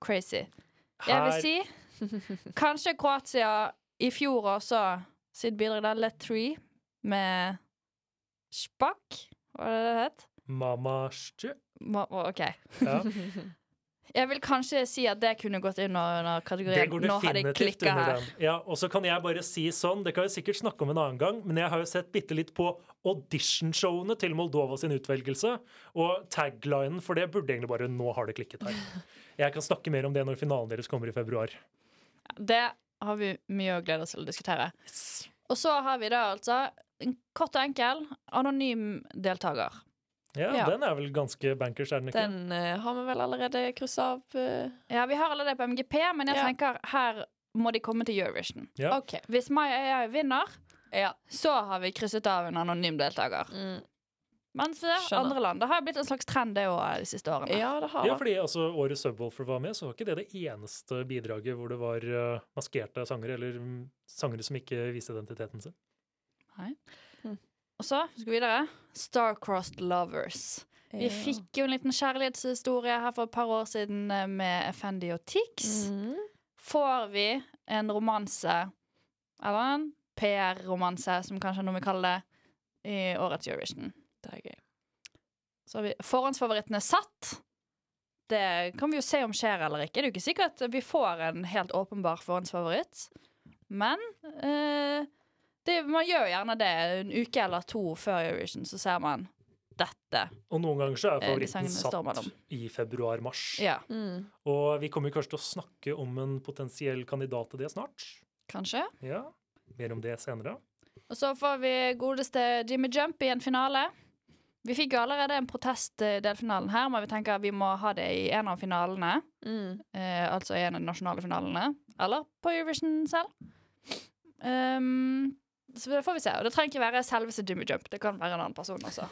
Speaker 7: crazy. Jeg vil si kanskje Kroatia i fjor også sitt bidrag der, Let Three, med Spak, hva var det det het?
Speaker 6: Mama
Speaker 7: Ma- OK.
Speaker 6: Ja.
Speaker 7: Jeg vil kanskje si at det kunne gått inn under
Speaker 6: Det
Speaker 7: kategorien
Speaker 6: går
Speaker 7: Nå har
Speaker 6: definitivt
Speaker 7: klikka her.
Speaker 6: Ja, og så kan jeg bare si sånn, det kan vi sikkert snakke om en annen gang, men jeg har jo sett bitte litt på auditionshowene til Moldova sin utvelgelse, og taglinen for det burde egentlig bare 'Nå har det klikket her'. Jeg kan snakke mer om det når finalen deres kommer i februar.
Speaker 7: Det har vi mye å glede oss til å diskutere. Og så har vi da altså en kort og enkel anonym deltaker.
Speaker 6: Ja,
Speaker 8: Ja.
Speaker 6: Den er vel ganske bankers, er den ikke?
Speaker 8: Den uh, har vi vel allerede kryssa av. Uh...
Speaker 7: Ja, vi har allerede det på MGP, men jeg
Speaker 8: Ja.
Speaker 7: tenker her må de komme til Eurovision.
Speaker 6: Ja.
Speaker 8: Okay.
Speaker 7: Hvis og jeg vinner,
Speaker 8: Ja.
Speaker 7: så har vi krysset av en anonym deltaker.
Speaker 8: Mm.
Speaker 7: Mens det
Speaker 8: Skjønner.
Speaker 7: andre land Det har blitt en slags trend det også, de siste årene.
Speaker 8: ja, det har
Speaker 6: Ja, fordi altså, året Subwoolfer var med, så var ikke det det eneste bidraget hvor det var eh, maskerte sangere, eller mm, sangere som ikke viste identiteten sin.
Speaker 7: Og så skal vi videre. Star-Crossed Lovers. Vi fikk jo en liten kjærlighetshistorie her for et par år siden eh, med Effendi og Tix.
Speaker 8: Mm.
Speaker 7: Får vi en romanse, eller en PR-romanse, som kanskje er noe vi kaller det, i årets Eurovision.
Speaker 8: Det er gøy.
Speaker 7: Så har vi forhåndsfavorittene satt. Det kan vi jo se om skjer eller ikke. Det er jo ikke sikkert vi får en helt åpenbar forhåndsfavoritt. Men eh, det, man gjør gjerne det en uke eller to før Eurovision, så ser man dette.
Speaker 6: Og noen ganger så er
Speaker 7: Eh,
Speaker 6: favoritten satt i februar-mars.
Speaker 7: Ja,
Speaker 8: Mm.
Speaker 6: Og vi kommer kanskje til å snakke om en potensiell kandidat til det snart.
Speaker 7: kanskje.
Speaker 6: Ja, Mer om det senere.
Speaker 7: Og så får vi godeste Jimmy Jump i en finale. Vi fikk jo allerede en protest i delfinalen her, men vi tenker vi må ha det i en av finalene.
Speaker 8: Mm.
Speaker 7: Eh, altså i en av de nasjonale finalene. Eller på Eurovision selv. Um, så det får vi se. Og det trenger ikke være selveste Jimmy Jump. Det kan være en annen person også.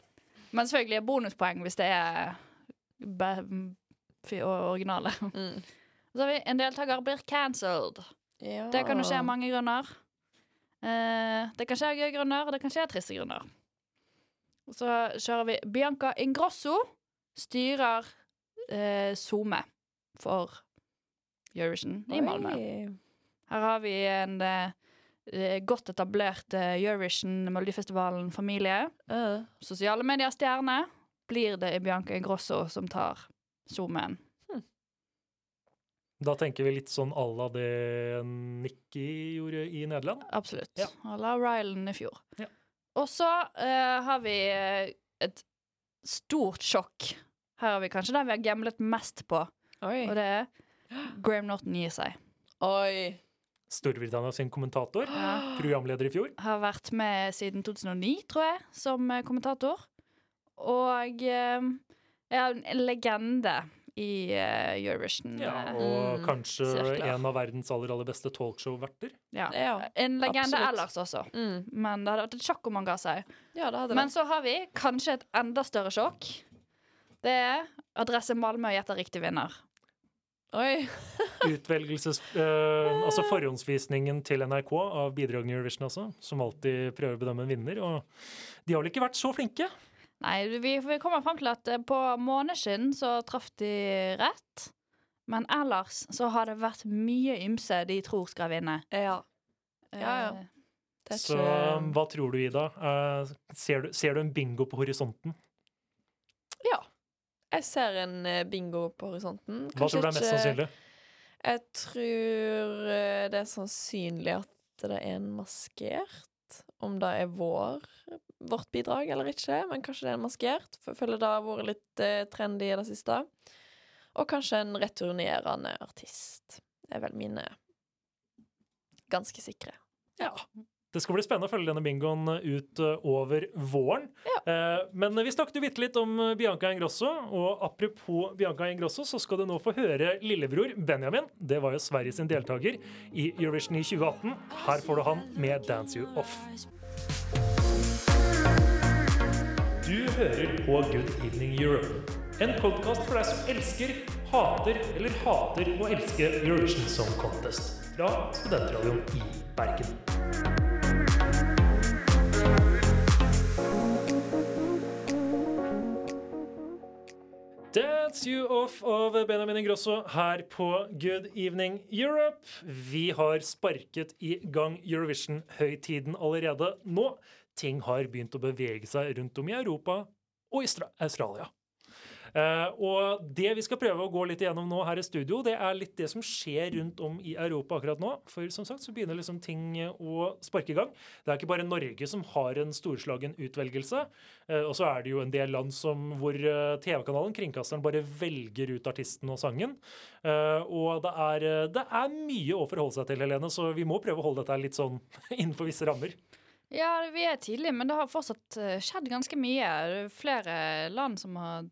Speaker 7: Men selvfølgelig er bonuspoeng hvis det er originale.
Speaker 8: Mm.
Speaker 7: Så har vi en deltaker blir cancelled.
Speaker 8: Ja.
Speaker 7: Det kan jo skje av mange grunner. Eh, det kan skje av gøye grunner, og det kan skje av triste grunner. Så kjører vi Bianca Ingrosso styrer eh, SoMe for Eurovision i Malmö. Her har vi en eh, godt etablert eh, Eurovision Melodifestivalen-familie.
Speaker 8: Uh.
Speaker 7: Sosiale medier-stjerne. Blir det Bianca Ingrosso som tar SoMe-en?
Speaker 6: Da tenker vi litt sånn à la det Nikki gjorde i Nederland.
Speaker 7: Absolutt.
Speaker 6: Ja.
Speaker 7: À la Rylan i fjor.
Speaker 6: Ja.
Speaker 7: Og så uh, har vi eh, et stort sjokk. Her har vi kanskje den vi har gamblet mest på,
Speaker 8: Oi.
Speaker 7: og det er Graham Norton gir seg.
Speaker 8: Oi.
Speaker 6: Storbritannia sin kommentator,
Speaker 7: Ja.
Speaker 6: programleder i fjor.
Speaker 7: Har vært med siden 2009, tror jeg, som eh, kommentator. Og eh, er en legende i uh, Eurovision.
Speaker 6: Ja,
Speaker 7: eh,
Speaker 6: og
Speaker 8: Mm,
Speaker 6: kanskje
Speaker 7: cirkler.
Speaker 6: en av verdens aller, aller beste talkshow-verter.
Speaker 7: ja.
Speaker 8: Ja.
Speaker 7: En legende
Speaker 8: absolutt.
Speaker 7: ellers også.
Speaker 8: Mm.
Speaker 7: Men det hadde vært et sjokk om han ga seg.
Speaker 8: ja, det hadde
Speaker 7: Men
Speaker 8: det.
Speaker 7: så har vi kanskje et enda større sjokk. Det er Adresse Malmö gjetter riktig vinner.
Speaker 8: Oi.
Speaker 6: Utvelgelses... eh, altså forhåndsvisningen til NRK av bidragene i Eurovision, også, som alltid prøver å bedømme en vinner. Og de har vel ikke vært så flinke?
Speaker 7: Nei, vi, vi kommer frem til at eh, på måneskinn så traff de rett. Men ellers så har det vært mye ymse de tror skal vinne.
Speaker 8: Ja. Ja, ja.
Speaker 7: Eh,
Speaker 8: Det er
Speaker 6: Så
Speaker 8: ikke
Speaker 6: hva tror du, Ida? Eh, ser, du, ser du en bingo på horisonten?
Speaker 8: Jeg ser en eh, bingo på horisonten.
Speaker 6: Hva tror du er mest
Speaker 8: ikke-
Speaker 6: sannsynlig?
Speaker 8: Jeg tror eh, det er sannsynlig at det er en maskert. Om det er vår, vårt bidrag eller ikke, men kanskje det er en maskert. For jeg føler det har vært litt eh, trendy i det siste. Og kanskje en returnerende artist. Det er vel mine ganske sikre.
Speaker 6: Ja. Det skal bli spennende å følge denne bingoen ut eh, over våren. Eh, men vi snakket jo bitte litt om eh, Bianca Ingrosso, og apropos Bianca Ingrosso, så skal du nå få høre lillebror Benjamin. Det var jo Sveriges deltaker i Eurovision i 2018. Her får du han med 'Dance You Off'. Du hører på Good Evening Europe, en podkast for deg som elsker, hater eller hater å elske Eurovision Song Contest fra Studentradioen i Bergen. That's You Off av Benjamin Ingrosso her på Good Evening Europe. Vi har sparket i gang Eurovision-høytiden allerede nå. Ting har begynt å bevege seg rundt om i Europa og i Australia. Eh, og det vi skal prøve å gå litt igjennom nå her i studio, det er litt det som skjer rundt om i Europa akkurat nå. For som sagt så begynner liksom ting å sparke i gang. Det er ikke bare Norge som har en storslagen utvelgelse. Eh, og så er det jo en del land som, hvor eh, TV-kanalen, kringkasteren, bare velger ut artisten og sangen. Og det er, det er mye å forholde seg til, Helene, så vi må prøve å holde dette litt sånn innenfor visse rammer.
Speaker 7: Ja, vi er tidlig, men det har fortsatt skjedd ganske mye. Er flere land som har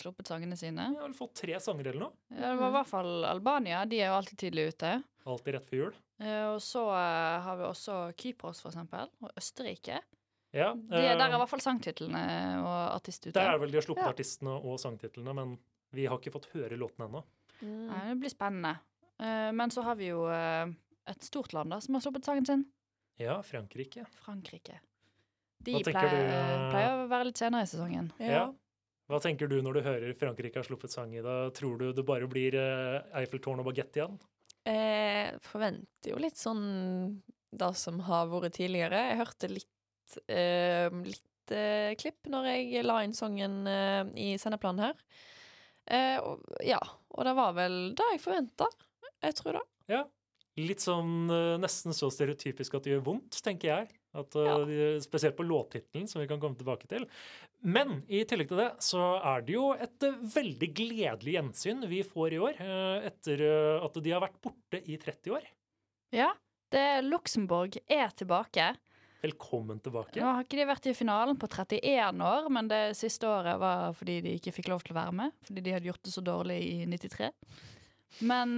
Speaker 7: sluppet sangene sine.
Speaker 6: Vi har vel fått tre sanger eller noe.
Speaker 7: Ja, det var i hvert fall Albania. De er jo alltid tidlig ute.
Speaker 6: Alltid rett før jul.
Speaker 7: Eh, Og så eh, har vi også Kypros, for eksempel, og Østerrike.
Speaker 6: Ja,
Speaker 7: De er, der er
Speaker 6: eh,
Speaker 7: i hvert fall sangtitlene og artist ute.
Speaker 6: Der er vel de har sluppet
Speaker 8: Ja.
Speaker 6: artistene og sangtitlene, men vi har ikke fått høre låtene ennå.
Speaker 8: Mm.
Speaker 7: Ja, det blir spennende. Eh, Men så har vi jo eh, et stort land da, som har sluppet sangen sin.
Speaker 6: Ja, Frankrike.
Speaker 7: Frankrike. De pleier,
Speaker 6: du, eh,
Speaker 7: pleier å være litt senere i sesongen.
Speaker 6: Ja. Hva tenker du når du hører Frankrike har sluppet sang i dag? Tror du det bare blir eh, Eiffeltårn og bagett igjen?
Speaker 8: Jeg forventer jo litt sånn det som har vært tidligere. Jeg hørte litt, eh, litt eh, klipp når jeg la inn sangen eh, i sendeplanen her. Eh, og, ja, og det var vel det jeg forventa. Jeg tror det.
Speaker 6: Ja. Litt sånn eh, nesten så stereotypisk at det gjør vondt, tenker jeg. At, eh,
Speaker 8: Ja.
Speaker 6: de- Spesielt på låttittelen, som vi kan komme tilbake til. Men i tillegg til det så er det jo et eh, veldig gledelig gjensyn vi får i år. eh, Etter at de har vært borte i 30 år.
Speaker 7: Ja, det Luxembourg er tilbake.
Speaker 6: Velkommen tilbake.
Speaker 7: Nå har ikke de vært i finalen på 31 år, men det siste året var fordi de ikke fikk lov til å være med. Fordi de hadde gjort det så dårlig i 93. Men,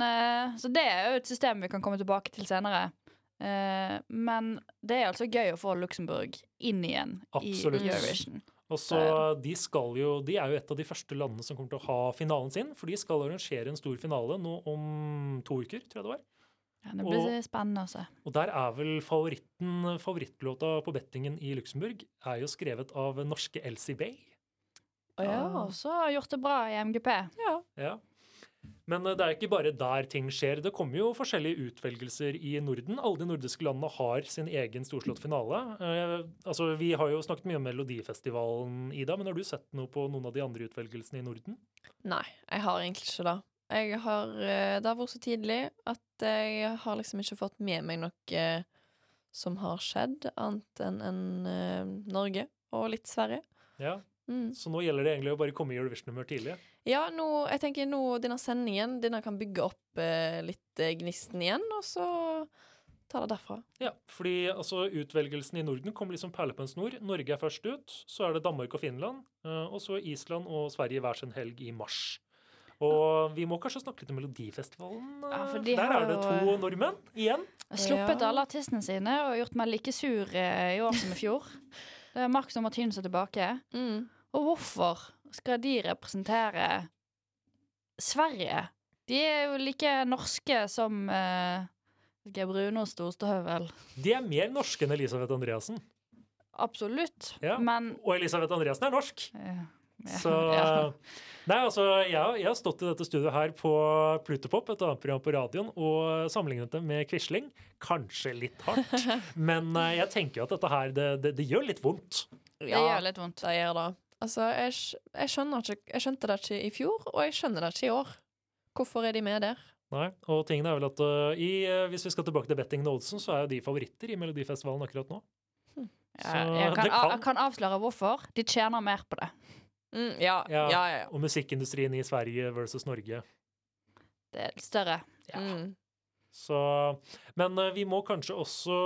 Speaker 7: så det er jo et system vi kan komme tilbake til senere. Eh, men det er altså gøy å få Luxembourg inn igjen
Speaker 6: Absolutt.
Speaker 7: i Eurovision.
Speaker 6: Og så de skal jo, de er jo et av de første landene som kommer til å ha finalen sin. For de skal arrangere en stor finale nå om to uker, tror jeg det var.
Speaker 7: Ja, det blir spennende også.
Speaker 6: Og der er vel favoritten, favorittlåta på bettingen i Luxembourg er jo skrevet av norske Elsie Bay.
Speaker 8: Å ja.
Speaker 7: Og så har gjort det bra i MGP.
Speaker 6: Ja. Men eh, det er ikke bare der ting skjer. Det kommer jo forskjellige utvelgelser i Norden. Alle de nordiske landene har sin egen storslått finale. Eh, altså, Vi har jo snakket mye om Melodifestivalen, Ida, men har du sett noe på noen av de andre utvelgelsene i Norden?
Speaker 8: Nei, jeg har egentlig ikke det. Jeg har, eh, det har vært så tidlig at jeg har liksom ikke fått med meg noe som har skjedd, annet enn en, Norge og litt Sverige.
Speaker 6: Ja,
Speaker 8: Mm.
Speaker 6: Så nå gjelder det egentlig å bare komme i Eurovision-humør tidlig.
Speaker 8: Ja, nå, jeg tenker nå denne sendingen denne kan bygge opp eh, litt eh, gnisten igjen, og så ta det derfra.
Speaker 6: Ja, fordi altså, Utvelgelsen i Norden kommer liksom perle på en snor. Norge er først ut, så er det Danmark og Finland, eh, og så Island og Sverige hver sin helg i mars. Og vi må kanskje snakke litt om Melodifestivalen. eh,
Speaker 7: Ja, for de
Speaker 6: Der er det
Speaker 7: jo-
Speaker 6: to nordmenn igjen.
Speaker 7: Sluppet alle artistene sine og gjort meg like sur i år som i fjor. Det er Marcus og Martinus er tilbake.
Speaker 8: Mm.
Speaker 7: Og hvorfor skal de representere Sverige? De er jo like norske som uh, Brunost og ostehøvel.
Speaker 6: De er mer norske enn Elisabeth Andreassen.
Speaker 7: Absolutt.
Speaker 6: Ja.
Speaker 7: Men
Speaker 6: Og Elisabeth Andreassen er norsk.
Speaker 7: ja,
Speaker 6: Så
Speaker 7: ja.
Speaker 6: Nei, altså, jeg, har- jeg har stått i dette studioet her på Plutopop, et annet program på radioen, og sammenlignet det med Quisling. Kanskje litt hardt, men eh, jeg tenker jo at dette her, det, det, det gjør litt vondt.
Speaker 7: Det gjør litt vondt.
Speaker 8: Det gjør det. Altså, jeg, jeg, skjønner ikke, jeg skjønte det ikke i fjor, og jeg skjønner det ikke i år. Hvorfor er de med der?
Speaker 6: Nei, og tingen er vel at uh, i, uh, Hvis vi skal tilbake til Betting Olsen, så er jo de favoritter i Melodifestivalen akkurat nå.
Speaker 7: Ja, jeg, kan,
Speaker 6: kan-
Speaker 7: jeg kan avsløre hvorfor. De tjener mer på det.
Speaker 8: Mm, ja,
Speaker 6: Ja.
Speaker 8: ja, ja. ja.
Speaker 6: Og musikkindustrien i Sverige versus Norge.
Speaker 7: Det er større.
Speaker 6: Ja.
Speaker 8: Mm.
Speaker 6: Så, men uh, vi må kanskje også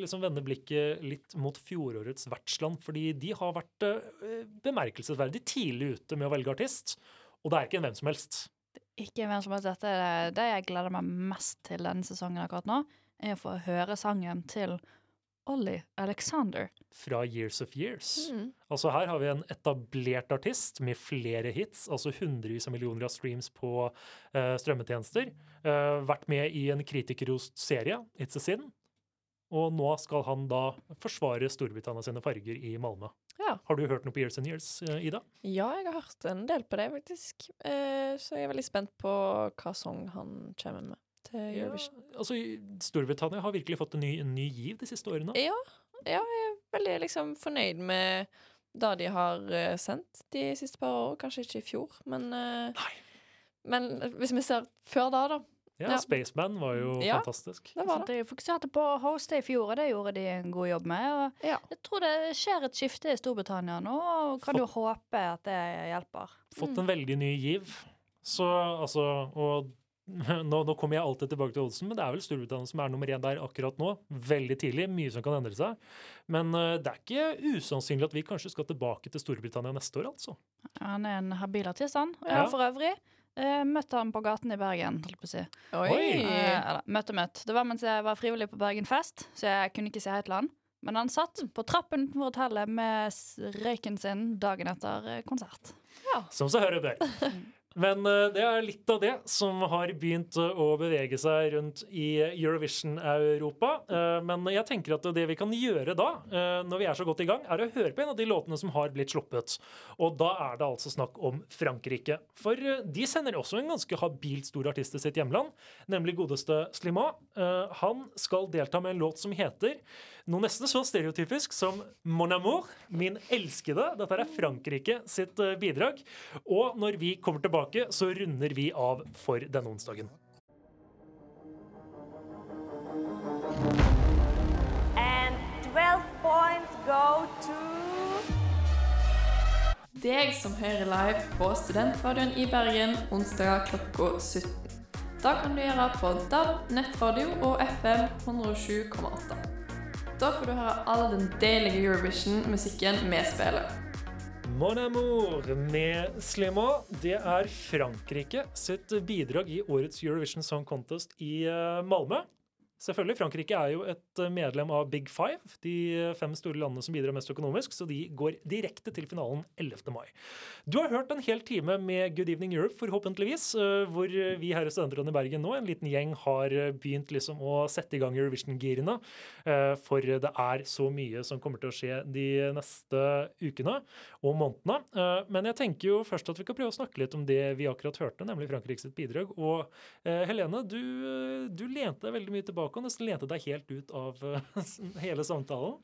Speaker 6: liksom vende blikket litt mot fjorårets vertsland, fordi de har vært uh, bemerkelsesverdig tidlig ute med å velge artist. Og det er ikke en hvem som helst.
Speaker 7: Ikke hvem som helst. Dette er det jeg gleder meg mest til denne sesongen akkurat nå, er å få høre sangen til Ollie Alexander.
Speaker 6: Fra Years of Years.
Speaker 8: Mm.
Speaker 6: Altså Her har vi en etablert artist med flere hits, altså hundrevis av millioner av streams på uh, strømmetjenester. Uh, vært med i en kritikerrost serie, It's a Sin. Og nå skal han da forsvare Storbritannia sine farger i Malmö.
Speaker 8: Ja.
Speaker 6: Har du hørt noe på Years and Years, eh, Ida?
Speaker 8: Ja, jeg har hørt en del på det, faktisk. Eh, så jeg er veldig spent på hva sang han kommer med til Eurovision.
Speaker 6: Ja, altså, Storbritannia har virkelig fått en ny, en ny giv de siste årene.
Speaker 8: Ja, ja, jeg er veldig liksom fornøyd med det de har eh, sendt de siste par år. Kanskje ikke i fjor, men eh, Men hvis vi ser før da, da.
Speaker 6: Ja,
Speaker 8: Ja.
Speaker 6: Spaceman var jo
Speaker 8: Ja.
Speaker 6: fantastisk.
Speaker 8: Det var
Speaker 7: Sant,
Speaker 8: det.
Speaker 7: De fokuserte på å hoste i fjor, og det gjorde de en god jobb med. Og
Speaker 8: Ja.
Speaker 7: jeg tror det skjer et skifte i Storbritannia nå, og kan jo håpe at det hjelper.
Speaker 6: Fått en veldig ny giv. Så altså Og nå, nå kommer jeg alltid tilbake til Olsen, men det er vel Storbritannia som er nummer én der akkurat nå. Veldig tidlig. Mye som kan endre seg. Men uh, det er ikke usannsynlig at vi kanskje skal tilbake til Storbritannia neste år, altså.
Speaker 7: Han er en habil artist, han. Og
Speaker 6: Ja.
Speaker 7: for øvrig uh, møtte han på gaten i Bergen, holdt på å si.
Speaker 8: Oi!
Speaker 7: Oi. Uh, møtt og møtt. Det var mens jeg var frivillig på Bergen Fest, så jeg kunne ikke si hei til han. Men han satt på trappen utenfor hotellet med røyken sin dagen etter konsert. Ja.
Speaker 6: Som så hører bør. Men eh, det er litt av det som har begynt eh, å bevege seg rundt i Eurovision-Europa. Eh, men jeg tenker at det vi kan gjøre da, når vi er så godt i gang, er å høre på en av de låtene som har blitt sluppet. Og da er det altså snakk om Frankrike. For de sender også en ganske habilt stor artist til sitt hjemland, nemlig godeste Slimane. Eh, Han skal delta med en låt som heter noe nesten så stereotypisk som Mon amour, min elskede. Dette er Frankrike sitt bidrag. Og når vi kommer tilbake, så runder vi av for denne onsdagen.
Speaker 1: And 12 points go to
Speaker 8: Deg som hører live på Studentradioen i Bergen onsdag klokka 17. Da kan du gjøre på DAB, nettradio og FM 107,8. Da får du høre all den deilige Eurovision-musikken vi spiller.
Speaker 6: Mon amour med Slimo, Det er Frankrike sitt bidrag i årets Eurovision Song Contest i eh, Malmö. Selvfølgelig, Frankrike er jo et eh, medlem av Big Five, de eh, fem store landene som bidrar mest økonomisk, så de går direkte til finalen 11. mai. Du har hørt en hel time med Good Evening Europe, forhåpentligvis, eh, hvor vi her i Studentrådet i Bergen nå, en liten gjeng, har begynt liksom å sette i gang Eurovision-girene. For det er så mye som kommer til å skje de neste ukene og månedene. Men jeg tenker jo først at vi kan prøve å snakke litt om det vi akkurat hørte, nemlig Frankrike sitt bidrag. Og Helene, du, du lente deg veldig mye tilbake og nesten lente deg helt ut av eh, hele samtalen.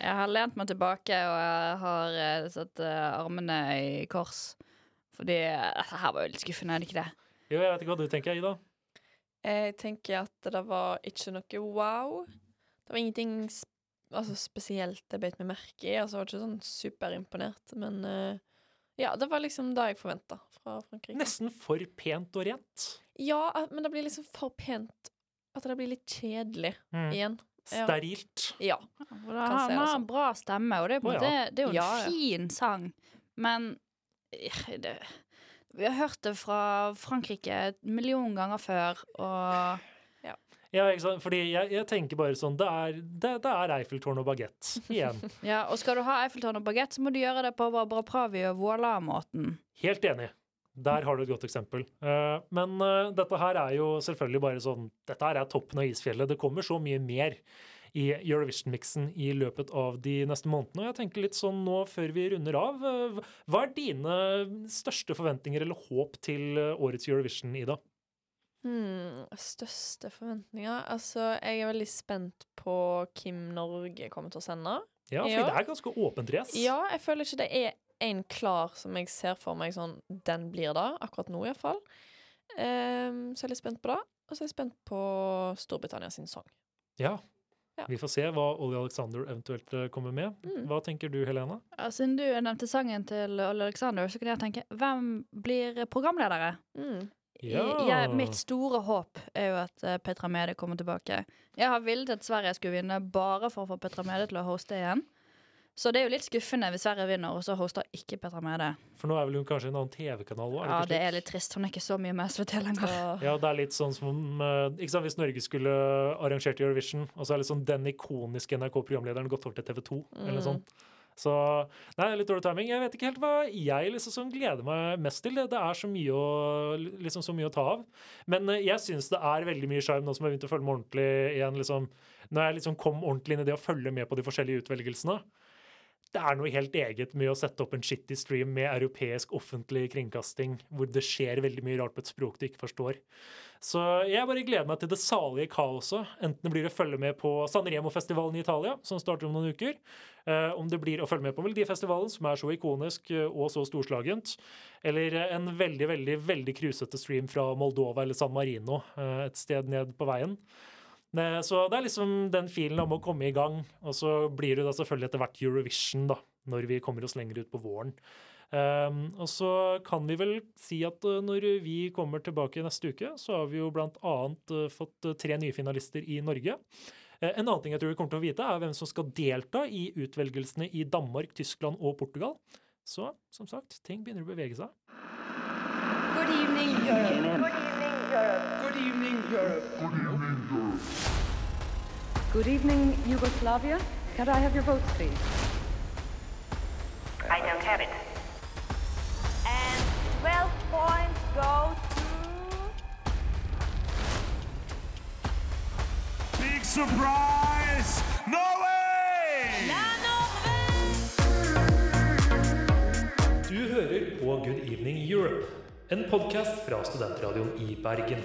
Speaker 7: Jeg har lent meg tilbake, og jeg har eh, satt eh, armene i kors. Fordi dette her var jo litt skuffende, er det ikke det?
Speaker 6: Jo, jeg vet ikke hva du tenker, Ida.
Speaker 8: Jeg tenker at det var ikke noe wow. Det var ingenting sp altså spesielt jeg beit meg merke i. Altså, jeg var ikke sånn superimponert, men ja, det var liksom det jeg forventa fra Frankrike.
Speaker 6: Nesten for pent og rent.
Speaker 8: Ja, men det blir liksom for pent at det blir litt kjedelig
Speaker 6: Mm.
Speaker 8: igjen.
Speaker 6: Sterilt.
Speaker 8: Ja.
Speaker 7: ja. da, han har en bra stemme, og det er, på oh,
Speaker 6: ja.
Speaker 7: måte, det er jo en
Speaker 8: Ja, ja.
Speaker 7: fin sang. Men eh, det, vi har hørt det fra Frankrike et million ganger før, og
Speaker 6: Ja, ikke sant? Fordi jeg, jeg tenker bare sånn Det er, det, det er Eiffeltårn og bagett igjen.
Speaker 7: Ja, og skal du ha Eiffeltårn og bagett, så må du gjøre det på Barbara Pravi og Voila-måten.
Speaker 6: Helt enig. Der har du et godt eksempel. Eh, men eh, dette her er jo selvfølgelig bare sånn Dette her er toppen av isfjellet. Det kommer så mye mer i Eurovision-miksen i løpet av de neste månedene. Og jeg tenker litt sånn nå før vi runder av, eh, hva er dine største forventninger eller håp til årets Eurovision, Ida?
Speaker 8: Hmm, største forventninger Altså, jeg er veldig spent på hvem Norge kommer til å sende.
Speaker 6: Ja, fordi det er ganske åpent race.
Speaker 8: Ja, jeg føler ikke det er en klar som jeg ser for meg sånn Den blir det, akkurat nå iallfall. Um, så jeg er litt spent på det. Og så er jeg spent på Storbritannia sin sang.
Speaker 6: Ja.
Speaker 8: Ja.
Speaker 6: Vi får se hva Ollie Alexander eventuelt eh, kommer med.
Speaker 8: Mm.
Speaker 6: Hva tenker du, Helene?
Speaker 7: Ja, siden du nevnte sangen til Olle Alexander, så kunne jeg tenke hvem blir programledere?
Speaker 8: Mm.
Speaker 7: Ja. Jeg, mitt store håp er jo at eh, Petra Mede kommer tilbake. Jeg har villet at Sverige skulle vinne bare for å få Petra Mede til å hoste igjen. Så det er jo litt skuffende hvis Sverige vinner, og så hoster ikke Petra Mede.
Speaker 6: For nå er vel hun kanskje en annen TV-kanal òg?
Speaker 7: Ja, det er litt trist. Hun er ikke så mye med SVT lenger.
Speaker 6: Ja, det er litt sånn som eh, ikke sant, Hvis Norge skulle arrangert Eurovision, og så er liksom den ikoniske NRK-programlederen gått over til TV 2, eller noe
Speaker 8: Mm.
Speaker 6: sånt. Så nei, litt dårlig timing. Jeg vet ikke helt hva jeg liksom sånn gleder meg mest til. Det, det er så mye, å, liksom så mye å ta av. Men eh, jeg syns det er veldig mye sjarm nå som jeg har begynt å følge med ordentlig igjen. liksom Når jeg liksom kom ordentlig inn i det å følge med på de forskjellige utvelgelsene. Det er noe helt eget med å sette opp en shitty stream med europeisk offentlig kringkasting, hvor det skjer veldig mye rart på et språk du ikke forstår. Så jeg bare gleder meg til det salige kaoset. Enten det blir å følge med på San Remo-festivalen i Italia, som starter om noen uker, eh, om det blir å følge med på Melodifestivalen, som er så ikonisk eh, og så storslagent, eller en veldig, veldig, veldig krusete stream fra Moldova eller San Marino, eh, et sted ned på veien. Ne- Så det er liksom den filen om å komme i gang. Og så blir det da selvfølgelig etter hvert Eurovision, da, når vi kommer oss lenger ut på våren. Um, og så kan vi vel si at uh, når vi kommer tilbake neste uke, så har vi jo blant annet uh, fått tre nye finalister i Norge. Eh, en annen ting jeg tror vi kommer til å vite, er hvem som skal delta i utvelgelsene i Danmark, Tyskland og Portugal. Så som sagt, ting begynner å bevege seg.
Speaker 1: Good evening, Europe. Good evening, Europe.
Speaker 2: Good evening, Europe.
Speaker 3: Good evening, Yugoslavia. Can I have your votes, please?
Speaker 9: I don't have it.
Speaker 1: And 12 points go to...
Speaker 5: Big surprise! Norway!
Speaker 6: Du hører på Good Evening Europe, en podkast fra studentradioen i Bergen.